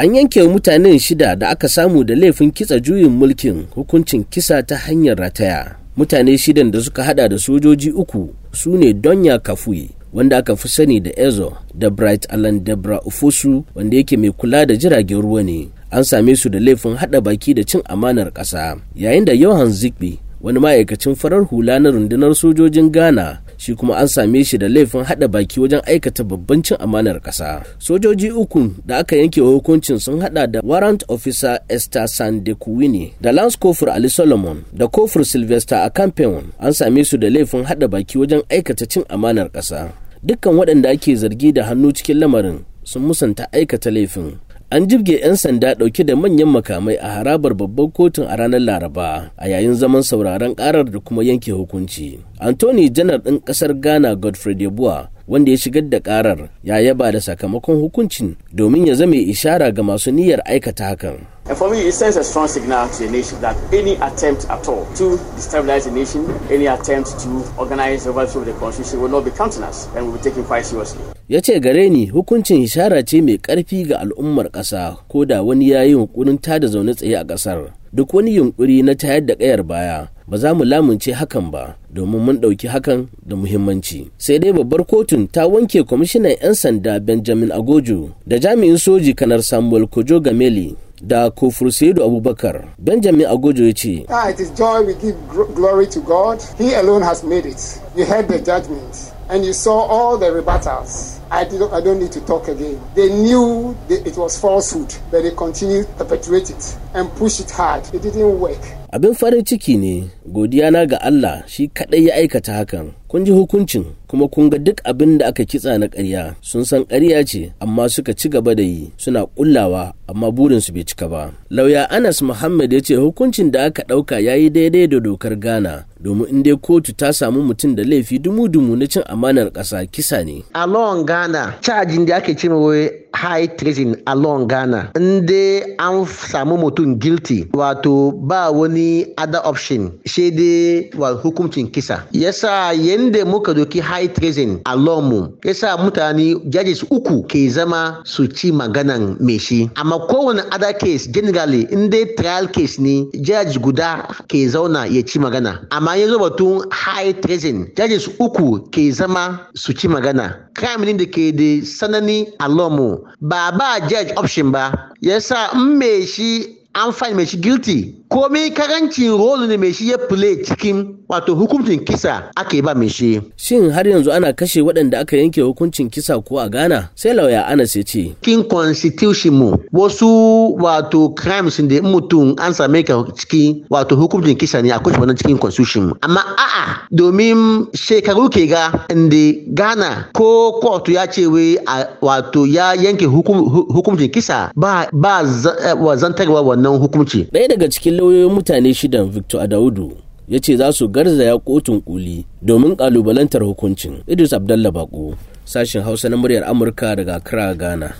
an yanke mutanen shida da aka samu da laifin kitsa juyin mulkin hukuncin kisa ta hanyar rataya. Mutane shidan da suka hada da sojoji uku su ne donya kafui wanda aka fi sani da ezo da bright alan debra ufosu wanda yake mai kula da jiragen ruwa ne. An same su da laifin hada baki da cin amanar ƙasa yayin da johan zigbe wani ma'aikacin farar hula na rundunar sojojin ghana shi kuma an same shi da laifin hada baki wajen aikata babban cin amanar ƙasa. Sojoji uku da aka yanke hukuncin sun hada da warrant officer esther sandekuwini da lance kofur ali solomon da kofur sylvester a campion an same su da laifin hada baki wajen aikata cin amanar ƙasa. Dukkan waɗanda ake zargi da hannu cikin lamarin sun musanta aikata laifin. An jibge 'yan sanda ɗauke da manyan makamai a harabar babban kotun a ranar laraba a yayin zaman sauraron karar da kuma yanke hukunci anthony janar ɗin ƙasar ghana godfrey debua wanda ya shigar da karar ya yaba da sakamakon hukuncin domin ya zame ishara ga masu niyyar aikata hakan And for me, it sends a strong signal to the nation that any attempt at all to destabilize the nation, any attempt to organize overthrow of the constitution will not be countenanced and will be taken quite seriously. Ya ce gare ni hukuncin ishara ce mai ƙarfi ga al'ummar ƙasa ko da wani ya yi yunkurin tada zaune tsaye a ƙasar duk wani yunkuri na tayar da ƙayar baya ba za mu lamunce hakan ba domin mun ɗauki hakan da muhimmanci sai dai babbar kotun ta wanke kwamishinan 'yan sanda benjamin agojo da jami'in soji kanar samuel kojo gameli da kofur saidu abubakar benjamin agojo ya ce Ah, it is joy we give glory to God. He alone has made it. You heard the judgment and you saw all the rebuttals. I, I don't need to talk again. They knew that it was falsehood, but they continued to perpetuate it and push it hard. It didn't work. abin farin ciki ne godiya na ga Allah shi kaɗai ya aikata hakan kun ji hukuncin kuma kun ga duk abin da aka kitsa na ƙarya sun san ƙarya ce amma suka ci gaba da yi suna ƙullawa amma burinsu bai cika ba lauya anas muhammad ya ce hukuncin da aka ɗauka ya yi daidai da dokar ghana domin in dai kotu ta samu mutum da laifi dumu-dumu na cin amanar ƙasa kisa ne. A lawan ghana cajin da ake cewa wai high treason a ghana. In dai an samu mutum guilty. Wato ba wani other option. Sai dai wa hukuncin kisa. Yasa yanda muka doki high treason a mu yasa mutane judges uku ke zama su ci maganan mai shi. Amma kowane other case generally in dai trial case ne judge guda ke zauna ya ci magana. Amma ya zo batun high treason judges uku ke zama su ci magana. Crime ne da ke da sanani a mu. Ba ba judge option ba. Yasa in mai shi an find mai shi guilty. Komai ƙarancin rolu ne mai shi ya play cikin wato hukuncin kisa ake ba mai shi. Shin har yanzu ana kashe waɗanda aka yanke hukuncin kisa ko a ghana? Sai lauya anas ya ce. Cikin constitution mu wasu wato crimes da mutum an same ka ciki wato hukuncin kisa ne akwai wannan cikin constitution mu. Amma a'a domin shekaru ke ga inda ghana ko kotu ya ce wai wato ya yanke hukuncin kisa ba ba zantarwa wannan hukunci. Ɗaya daga cikin lauyoyin mutane shidan victor adaudu ya ce za su garzaya kotun kuli domin kalubalantar hukuncin. Idris abdallah bako sashen hausa na muryar amurka daga accra ghana.